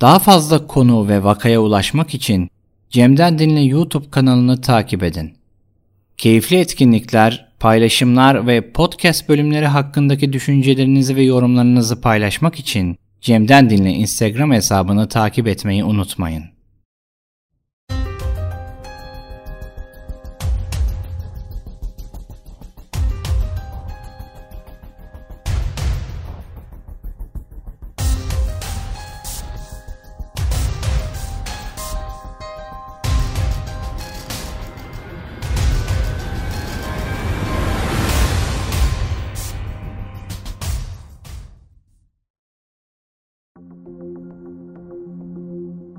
Daha fazla konu ve vakaya ulaşmak için Cem'den Dinle YouTube kanalını takip edin. Keyifli etkinlikler, paylaşımlar ve podcast bölümleri hakkındaki düşüncelerinizi ve yorumlarınızı paylaşmak için Cem'den Dinle Instagram hesabını takip etmeyi unutmayın.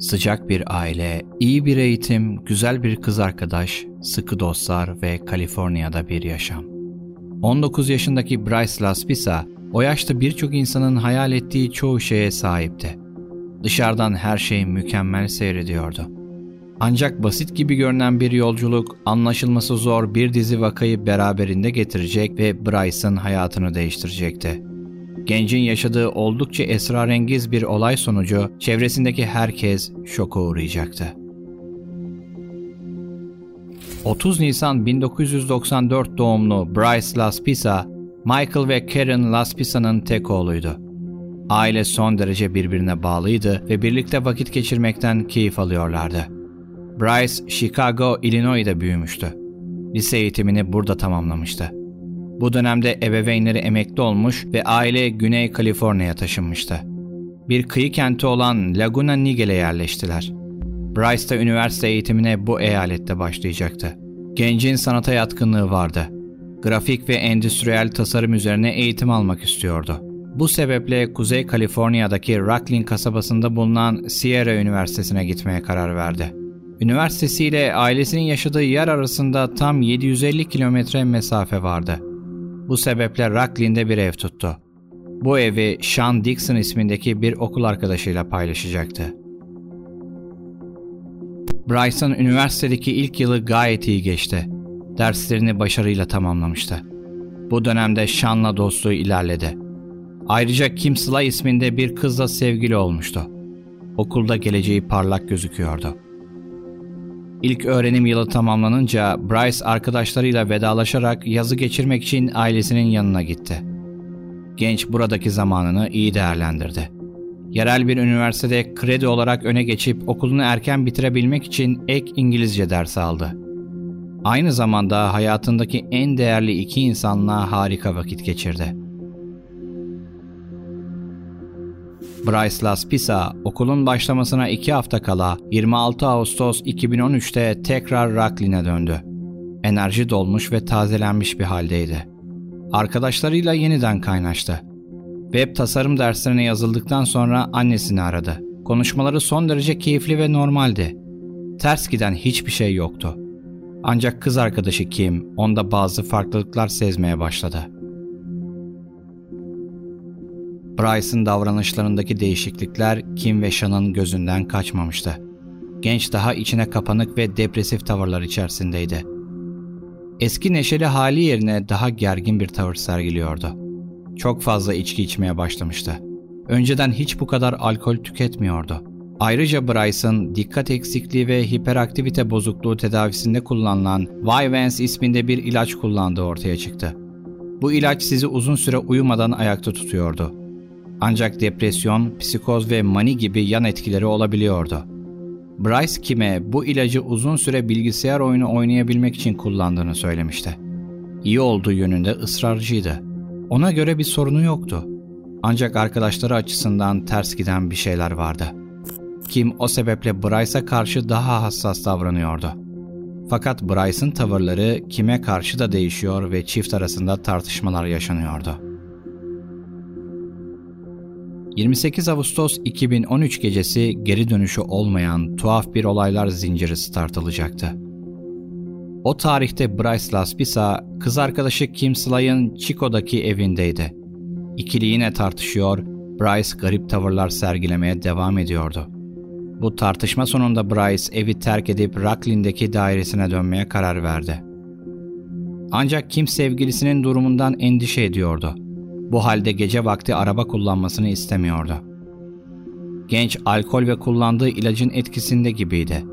Sıcak bir aile, iyi bir eğitim, güzel bir kız arkadaş, sıkı dostlar ve Kaliforniya'da bir yaşam. 19 yaşındaki Bryce Laspisa, o yaşta birçok insanın hayal ettiği çoğu şeye sahipti. Dışarıdan her şey mükemmel seyrediyordu. Ancak basit gibi görünen bir yolculuk, anlaşılması zor bir dizi vakayı beraberinde getirecek ve Bryce'ın hayatını değiştirecekti. Gencin yaşadığı oldukça esrarengiz bir olay sonucu çevresindeki herkes şoka uğrayacaktı. 30 Nisan 1994 doğumlu Bryce Laspisa, Michael ve Karen Laspisa'nın tek oğluydu. Aile son derece birbirine bağlıydı ve birlikte vakit geçirmekten keyif alıyorlardı. Bryce, Chicago, Illinois'da büyümüştü. Lise eğitimini burada tamamlamıştı. Bu dönemde ebeveynleri emekli olmuş ve aile Güney Kaliforniya taşınmıştı. Bir kıyı kenti olan Laguna Niguel'e yerleştiler. Bryce da üniversite eğitimine bu eyalette başlayacaktı. Gencin sanata yatkınlığı vardı. Grafik ve endüstriyel tasarım üzerine eğitim almak istiyordu. Bu sebeple Kuzey Kaliforniya'daki Rocklin kasabasında bulunan Sierra Üniversitesi'ne gitmeye karar verdi. Üniversitesiyle ailesinin yaşadığı yer arasında tam 750 kilometre mesafe vardı. Bu sebeple Rocklin'de bir ev tuttu. Bu evi Sean Dixon ismindeki bir okul arkadaşıyla paylaşacaktı. Bryson üniversitedeki ilk yılı gayet iyi geçti. Derslerini başarıyla tamamlamıştı. Bu dönemde Sean'la dostluğu ilerledi. Ayrıca Kim Sly isminde bir kızla sevgili olmuştu. Okulda geleceği parlak gözüküyordu. İlk öğrenim yılı tamamlanınca Bryce arkadaşlarıyla vedalaşarak yazı geçirmek için ailesinin yanına gitti. Genç buradaki zamanını iyi değerlendirdi. Yerel bir üniversitede kredi olarak öne geçip okulunu erken bitirebilmek için ek İngilizce dersi aldı. Aynı zamanda hayatındaki en değerli iki insanla harika vakit geçirdi. Bryce Laspisa okulun başlamasına iki hafta kala 26 Ağustos 2013'te tekrar Rocklin'e döndü. Enerji dolmuş ve tazelenmiş bir haldeydi. Arkadaşlarıyla yeniden kaynaştı. Web tasarım derslerine yazıldıktan sonra annesini aradı. Konuşmaları son derece keyifli ve normaldi. Ters giden hiçbir şey yoktu. Ancak kız arkadaşı Kim onda bazı farklılıklar sezmeye başladı. Bryce'ın davranışlarındaki değişiklikler Kim ve Sean'ın gözünden kaçmamıştı. Genç daha içine kapanık ve depresif tavırlar içerisindeydi. Eski neşeli hali yerine daha gergin bir tavır sergiliyordu. Çok fazla içki içmeye başlamıştı. Önceden hiç bu kadar alkol tüketmiyordu. Ayrıca Bryce'ın dikkat eksikliği ve hiperaktivite bozukluğu tedavisinde kullanılan Vyvanse isminde bir ilaç kullandığı ortaya çıktı. Bu ilaç sizi uzun süre uyumadan ayakta tutuyordu Ancak depresyon, psikoz ve mani gibi yan etkileri olabiliyordu. Bryce Kim'e bu ilacı uzun süre bilgisayar oyunu oynayabilmek için kullandığını söylemişti. İyi olduğu yönünde ısrarcıydı. Ona göre bir sorunu yoktu. Ancak arkadaşları açısından ters giden bir şeyler vardı. Kim o sebeple Bryce'a karşı daha hassas davranıyordu. Fakat Bryce'ın tavırları Kim'e karşı da değişiyor ve çift arasında tartışmalar yaşanıyordu. 28 Ağustos 2013 gecesi geri dönüşü olmayan tuhaf bir olaylar zinciri startılacaktı. O tarihte Bryce Laspisa, kız arkadaşı Kim Sly'ın Chico'daki evindeydi. İkili yine tartışıyor, Bryce garip tavırlar sergilemeye devam ediyordu. Bu tartışma sonunda Bryce evi terk edip Rocklin'deki dairesine dönmeye karar verdi. Ancak Kim sevgilisinin durumundan endişe ediyordu. Bu halde gece vakti araba kullanmasını istemiyordu. Genç alkol ve kullandığı ilacın etkisinde gibiydi.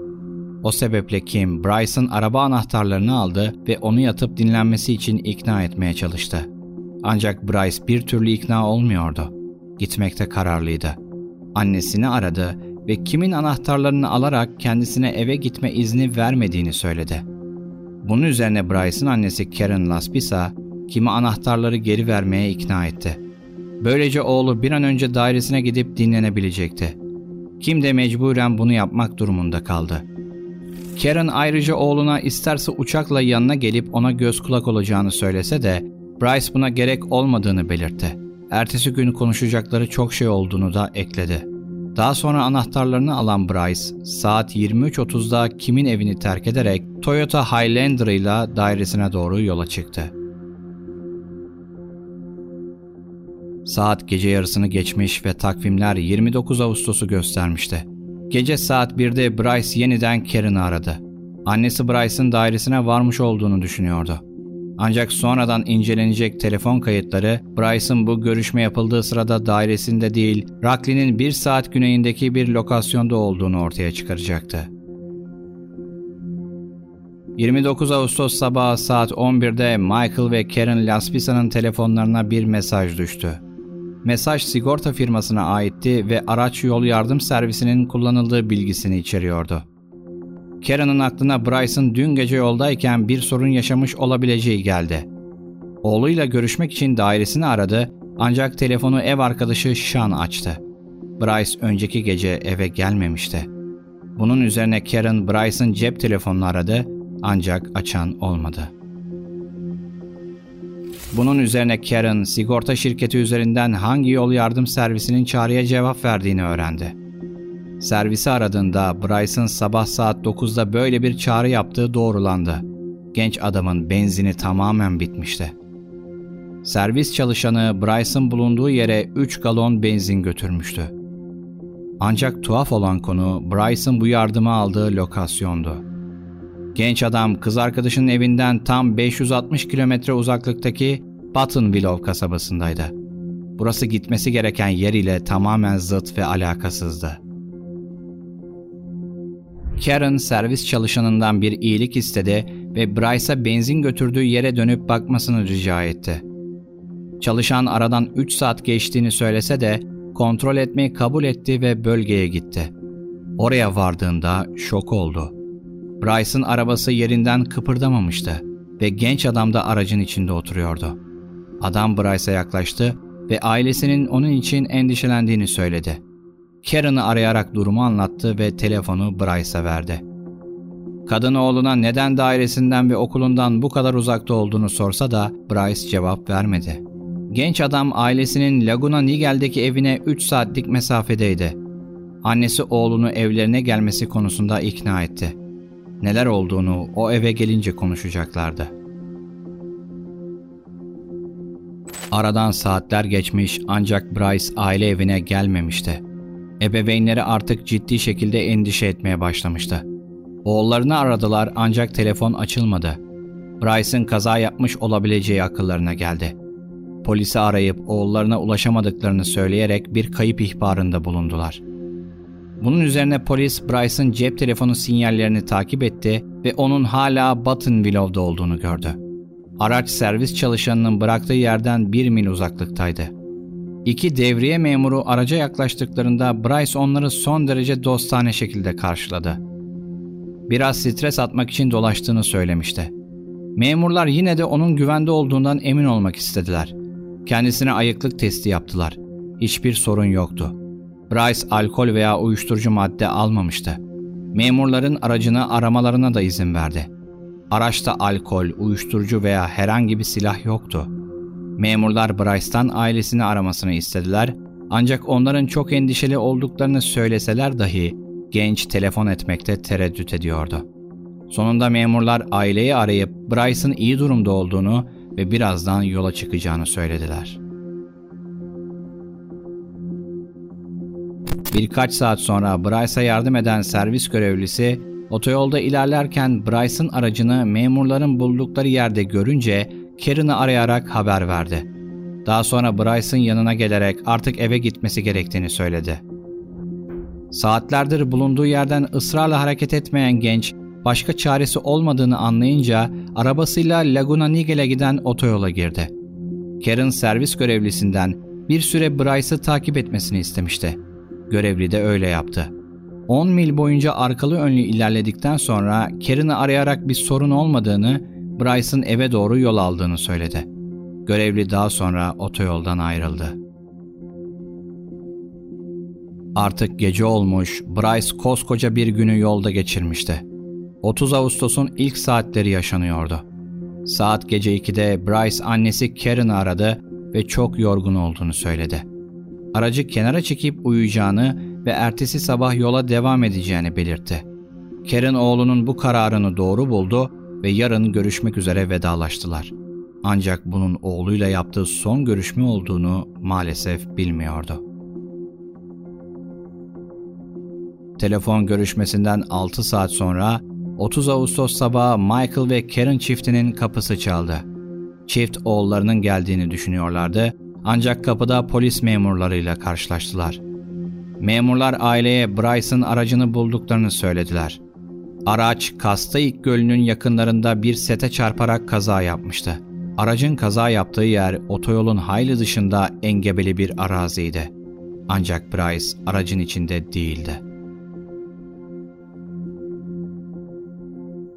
O sebeple Kim, Bryce'ın araba anahtarlarını aldı ve onu yatıp dinlenmesi için ikna etmeye çalıştı. Ancak Bryce bir türlü ikna olmuyordu. Gitmekte kararlıydı. Annesini aradı ve Kim'in anahtarlarını alarak kendisine eve gitme izni vermediğini söyledi. Bunun üzerine Bryce'ın annesi Karen Laspisa, Kim'e anahtarları geri vermeye ikna etti. Böylece oğlu bir an önce dairesine gidip dinlenebilecekti. Kim de mecburen bunu yapmak durumunda kaldı. Karen ayrıca oğluna isterse uçakla yanına gelip ona göz kulak olacağını söylese de Bryce buna gerek olmadığını belirtti. Ertesi gün konuşacakları çok şey olduğunu da ekledi. Daha sonra anahtarlarını alan Bryce, saat 23.30'da Kim'in evini terk ederek Toyota Highlander ile dairesine doğru yola çıktı. Saat gece yarısını geçmiş ve takvimler 29 Ağustos'u göstermişti. Gece saat 1'de Bryce yeniden Karen'ı aradı. Annesi Bryce'ın dairesine varmış olduğunu düşünüyordu. Ancak sonradan incelenecek telefon kayıtları Bryce'ın bu görüşme yapıldığı sırada dairesinde değil, Rockley'nin bir saat güneyindeki bir lokasyonda olduğunu ortaya çıkaracaktı. 29 Ağustos sabahı saat 11'de Michael ve Karen Laspisa'nın telefonlarına bir mesaj düştü. Mesaj sigorta firmasına aitti ve araç yol yardım servisinin kullanıldığı bilgisini içeriyordu. Karen'ın aklına Bryce'ın dün gece yoldayken bir sorun yaşamış olabileceği geldi. Oğluyla görüşmek için dairesini aradı ancak telefonu ev arkadaşı Sean açtı. Bryce önceki gece eve gelmemişti. Bunun üzerine Karen Bryce'ın cep telefonunu aradı ancak açan olmadı. Bunun üzerine Karen sigorta şirketi üzerinden hangi yol yardım servisinin çağrıya cevap verdiğini öğrendi. Servisi aradığında Bryce'ın sabah saat 9'da böyle bir çağrı yaptığı doğrulandı. Genç adamın benzini tamamen bitmişti. Servis çalışanı Bryce'ın bulunduğu yere 3 galon benzin götürmüştü. Ancak tuhaf olan konu Bryce'ın bu yardımı aldığı lokasyondu. Genç adam kız arkadaşının evinden tam 560 kilometre uzaklıktaki Buttonwillow kasabasındaydı. Burası gitmesi gereken yer ile tamamen zıt ve alakasızdı. Karen servis çalışanından bir iyilik istedi ve Bryce'a benzin götürdüğü yere dönüp bakmasını rica etti. Çalışan aradan 3 saat geçtiğini söylese de kontrol etmeyi kabul etti ve bölgeye gitti. Oraya vardığında şok oldu. Bryce'ın arabası yerinden kıpırdamamıştı ve genç adam da aracın içinde oturuyordu. Adam Bryce'a yaklaştı ve ailesinin onun için endişelendiğini söyledi. Karen'ı arayarak durumu anlattı ve telefonu Bryce'a verdi. Kadın oğluna neden dairesinden ve okulundan bu kadar uzakta olduğunu sorsa da Bryce cevap vermedi. Genç adam ailesinin Laguna Nigel'deki evine 3 saatlik mesafedeydi. Annesi oğlunu evlerine gelmesi konusunda ikna etti. Neler olduğunu o eve gelince konuşacaklardı. Aradan saatler geçmiş ancak Bryce aile evine gelmemişti. Ebeveynleri artık ciddi şekilde endişe etmeye başlamıştı. Oğullarını aradılar ancak telefon açılmadı. Bryce'ın kaza yapmış olabileceği akıllarına geldi. Polisi arayıp oğullarına ulaşamadıklarını söyleyerek bir kayıp ihbarında bulundular. Bunun üzerine polis Bryce'ın cep telefonu sinyallerini takip etti ve onun hala Buttonwillow'da olduğunu gördü. Araç servis çalışanının bıraktığı yerden bir mil uzaklıktaydı. İki devriye memuru araca yaklaştıklarında Bryce onları son derece dostane şekilde karşıladı. Biraz stres atmak için dolaştığını söylemişti. Memurlar yine de onun güvende olduğundan emin olmak istediler. Kendisine ayıklık testi yaptılar. Hiçbir sorun yoktu. Bryce alkol veya uyuşturucu madde almamıştı. Memurların aracını aramalarına da izin verdi. Araçta alkol, uyuşturucu veya herhangi bir silah yoktu. Memurlar Bryce'tan ailesini aramasını istediler ancak onların çok endişeli olduklarını söyleseler dahi genç telefon etmekte tereddüt ediyordu. Sonunda memurlar aileyi arayıp Bryce'ın iyi durumda olduğunu ve birazdan yola çıkacağını söylediler. Birkaç saat sonra Bryce'a yardım eden servis görevlisi otoyolda ilerlerken Bryce'ın aracını memurların buldukları yerde görünce Karen'ı arayarak haber verdi. Daha sonra Bryce'ın yanına gelerek artık eve gitmesi gerektiğini söyledi. Saatlerdir bulunduğu yerden ısrarla hareket etmeyen genç, başka çaresi olmadığını anlayınca arabasıyla Laguna Nigel'e giden otoyola girdi. Karen servis görevlisinden bir süre Bryce'ı takip etmesini istemişti. Görevli de öyle yaptı. 10 mil boyunca arkalı önlü ilerledikten sonra Karen'ı arayarak bir sorun olmadığını, Bryce'ın eve doğru yol aldığını söyledi. Görevli daha sonra otoyoldan ayrıldı. Artık gece olmuş, Bryce koskoca bir günü yolda geçirmişti. 30 Ağustos'un ilk saatleri yaşanıyordu. Saat gece 2'de Bryce annesi Karen'ı aradı ve çok yorgun olduğunu söyledi. Aracı kenara çekip uyuyacağını ve ertesi sabah yola devam edeceğini belirtti. Karen oğlunun bu kararını doğru buldu ve yarın görüşmek üzere vedalaştılar. Ancak bunun oğluyla yaptığı son görüşme olduğunu maalesef bilmiyordu. Telefon görüşmesinden 6 saat sonra 30 Ağustos sabahı Michael ve Karen çiftinin kapısı çaldı. Çift oğullarının geldiğini düşünüyorlardı ancak kapıda polis memurlarıyla karşılaştılar. Memurlar aileye Bryce'ın aracını bulduklarını söylediler. Araç Castaic Gölü'nün yakınlarında bir sete çarparak kaza yapmıştı. Aracın kaza yaptığı yer otoyolun hayli dışında engebeli bir araziydi. Ancak Bryce aracın içinde değildi.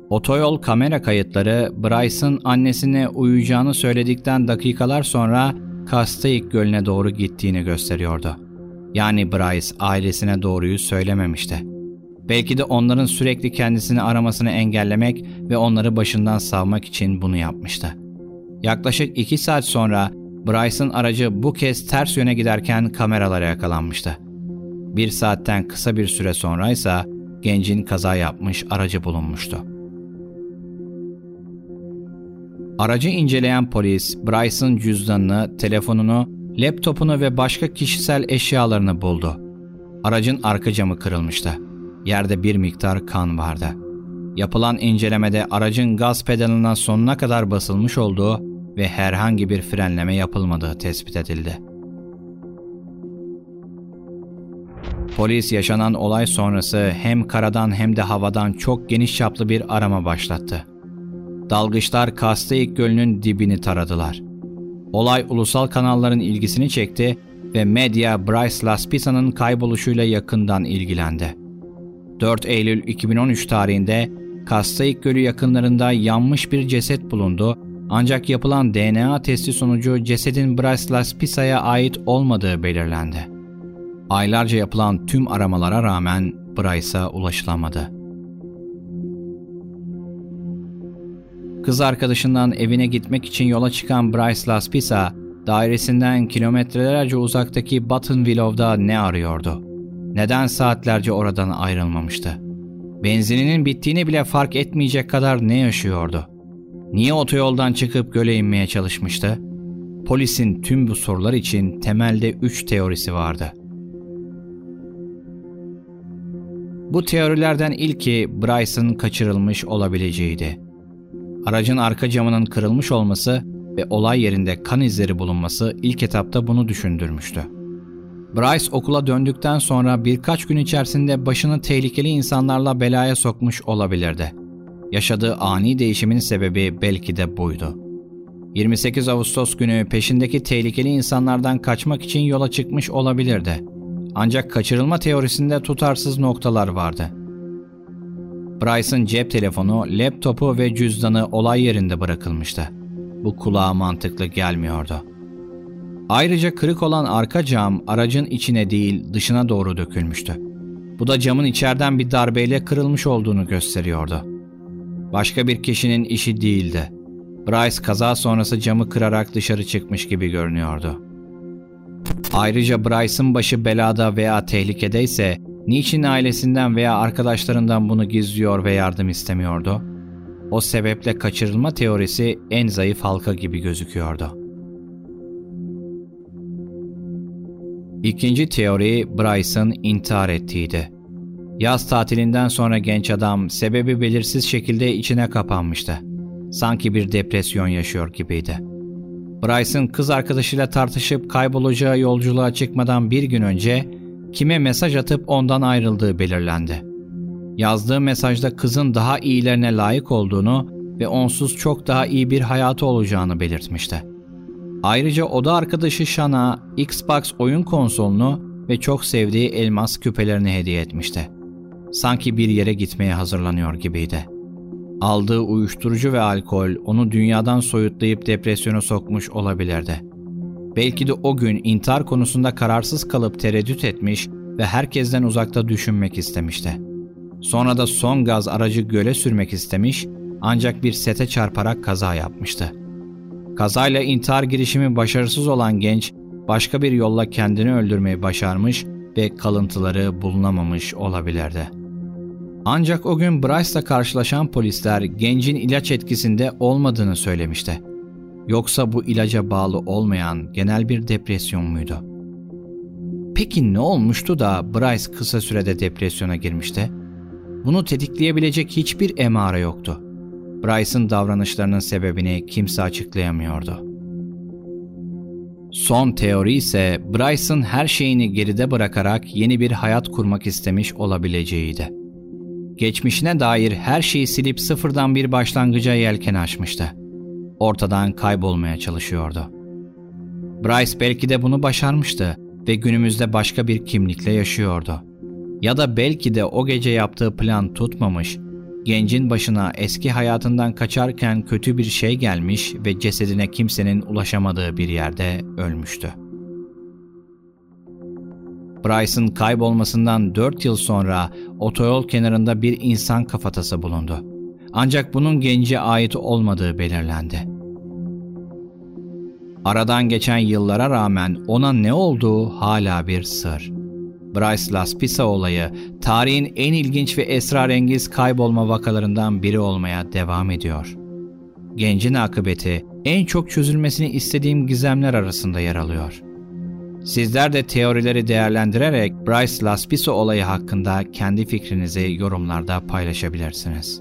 Otoyol kamera kayıtları Bryce'ın annesine uyuyacağını söyledikten dakikalar sonra Castaic Gölü'ne doğru gittiğini gösteriyordu. Yani Bryce ailesine doğruyu söylememişti. Belki de onların sürekli kendisini aramasını engellemek ve onları başından savmak için bunu yapmıştı. Yaklaşık iki saat sonra Bryce'ın aracı bu kez ters yöne giderken kameralara yakalanmıştı. Bir saatten kısa bir süre sonra ise gencin kaza yapmış aracı bulunmuştu. Aracı inceleyen polis, Bryce'ın cüzdanını, telefonunu, laptopunu ve başka kişisel eşyalarını buldu. Aracın arka camı kırılmıştı. Yerde bir miktar kan vardı. Yapılan incelemede aracın gaz pedalına sonuna kadar basılmış olduğu ve herhangi bir frenleme yapılmadığı tespit edildi. Polis yaşanan olay sonrası hem karadan hem de havadan çok geniş çaplı bir arama başlattı. Dalgıçlar Castaic Gölü'nün dibini taradılar. Olay ulusal kanalların ilgisini çekti ve medya Bryce Laspisa'nın kayboluşuyla yakından ilgilendi. 4 Eylül 2013 tarihinde Castaic Gölü yakınlarında yanmış bir ceset bulundu ancak yapılan DNA testi sonucu cesedin Bryce Laspisa'ya ait olmadığı belirlendi. Aylarca yapılan tüm aramalara rağmen Bryce'a ulaşılamadı. Kız arkadaşından evine gitmek için yola çıkan Bryce Laspisa, dairesinden kilometrelerce uzaktaki Button Willow'da ne arıyordu? Neden saatlerce oradan ayrılmamıştı? Benzininin bittiğini bile fark etmeyecek kadar ne yaşıyordu? Niye otoyoldan çıkıp göle inmeye çalışmıştı? Polisin tüm bu sorular için temelde üç teorisi vardı. Bu teorilerden ilki Bryce'ın kaçırılmış olabileceğiydi. Aracın arka camının kırılmış olması ve olay yerinde kan izleri bulunması ilk etapta bunu düşündürmüştü. Bryce okula döndükten sonra birkaç gün içerisinde başını tehlikeli insanlarla belaya sokmuş olabilirdi. Yaşadığı ani değişimin sebebi belki de buydu. 28 Ağustos günü peşindeki tehlikeli insanlardan kaçmak için yola çıkmış olabilirdi. Ancak kaçırılma teorisinde tutarsız noktalar vardı. Bryce'ın cep telefonu, laptopu ve cüzdanı olay yerinde bırakılmıştı. Bu kulağa mantıklı gelmiyordu. Ayrıca kırık olan arka cam aracın içine değil dışına doğru dökülmüştü. Bu da camın içeriden bir darbeyle kırılmış olduğunu gösteriyordu. Başka bir kişinin işi değildi. Bryce kaza sonrası camı kırarak dışarı çıkmış gibi görünüyordu. Ayrıca Bryce'ın başı belada veya tehlikede ise niçin ailesinden veya arkadaşlarından bunu gizliyor ve yardım istemiyordu? O sebeple kaçırılma teorisi en zayıf halka gibi gözüküyordu. İkinci teori Bryce'ın intihar ettiğiydi. Yaz tatilinden sonra genç adam sebebi belirsiz şekilde içine kapanmıştı. Sanki bir depresyon yaşıyor gibiydi. Bryce'ın kız arkadaşıyla tartışıp kaybolacağı yolculuğa çıkmadan bir gün önce kime mesaj atıp ondan ayrıldığı belirlendi. Yazdığı mesajda kızın daha iyilerine layık olduğunu ve onsuz çok daha iyi bir hayatı olacağını belirtmişti. Ayrıca oda arkadaşı Shana Xbox oyun konsolunu ve çok sevdiği elmas küpelerini hediye etmişti. Sanki bir yere gitmeye hazırlanıyor gibiydi. Aldığı uyuşturucu ve alkol onu dünyadan soyutlayıp depresyona sokmuş olabilirdi. Belki de o gün intihar konusunda kararsız kalıp tereddüt etmiş ve herkesten uzakta düşünmek istemişti. Sonra da son gaz aracı göle sürmek istemiş ancak bir sete çarparak kaza yapmıştı. Kazayla intihar girişimi başarısız olan genç başka bir yolla kendini öldürmeyi başarmış ve kalıntıları bulunamamış olabilirdi. Ancak o gün Bryce'la karşılaşan polisler gencin ilaç etkisinde olmadığını söylemişti. Yoksa bu ilaca bağlı olmayan genel bir depresyon muydu? Peki ne olmuştu da Bryce kısa sürede depresyona girmişti? Bunu tetikleyebilecek hiçbir emare yoktu. Bryce'ın davranışlarının sebebini kimse açıklayamıyordu. Son teori ise Bryce'ın her şeyini geride bırakarak yeni bir hayat kurmak istemiş olabileceğiydi. Geçmişine dair her şeyi silip sıfırdan bir başlangıca yelken açmıştı. Ortadan kaybolmaya çalışıyordu. Bryce belki de bunu başarmıştı ve günümüzde başka bir kimlikle yaşıyordu. Ya da belki de o gece yaptığı plan tutmamış Gencin başına eski hayatından kaçarken kötü bir şey gelmiş ve cesedine kimsenin ulaşamadığı bir yerde ölmüştü. Bryce'ın kaybolmasından 4 yıl sonra otoyol kenarında bir insan kafatası bulundu. Ancak bunun gence ait olmadığı belirlendi. Aradan geçen yıllara rağmen ona ne olduğu hala bir sır. Bryce Laspisa olayı tarihin en ilginç ve esrarengiz kaybolma vakalarından biri olmaya devam ediyor. Gencin akıbeti en çok çözülmesini istediğim gizemler arasında yer alıyor. Sizler de teorileri değerlendirerek Bryce Laspisa olayı hakkında kendi fikrinizi yorumlarda paylaşabilirsiniz.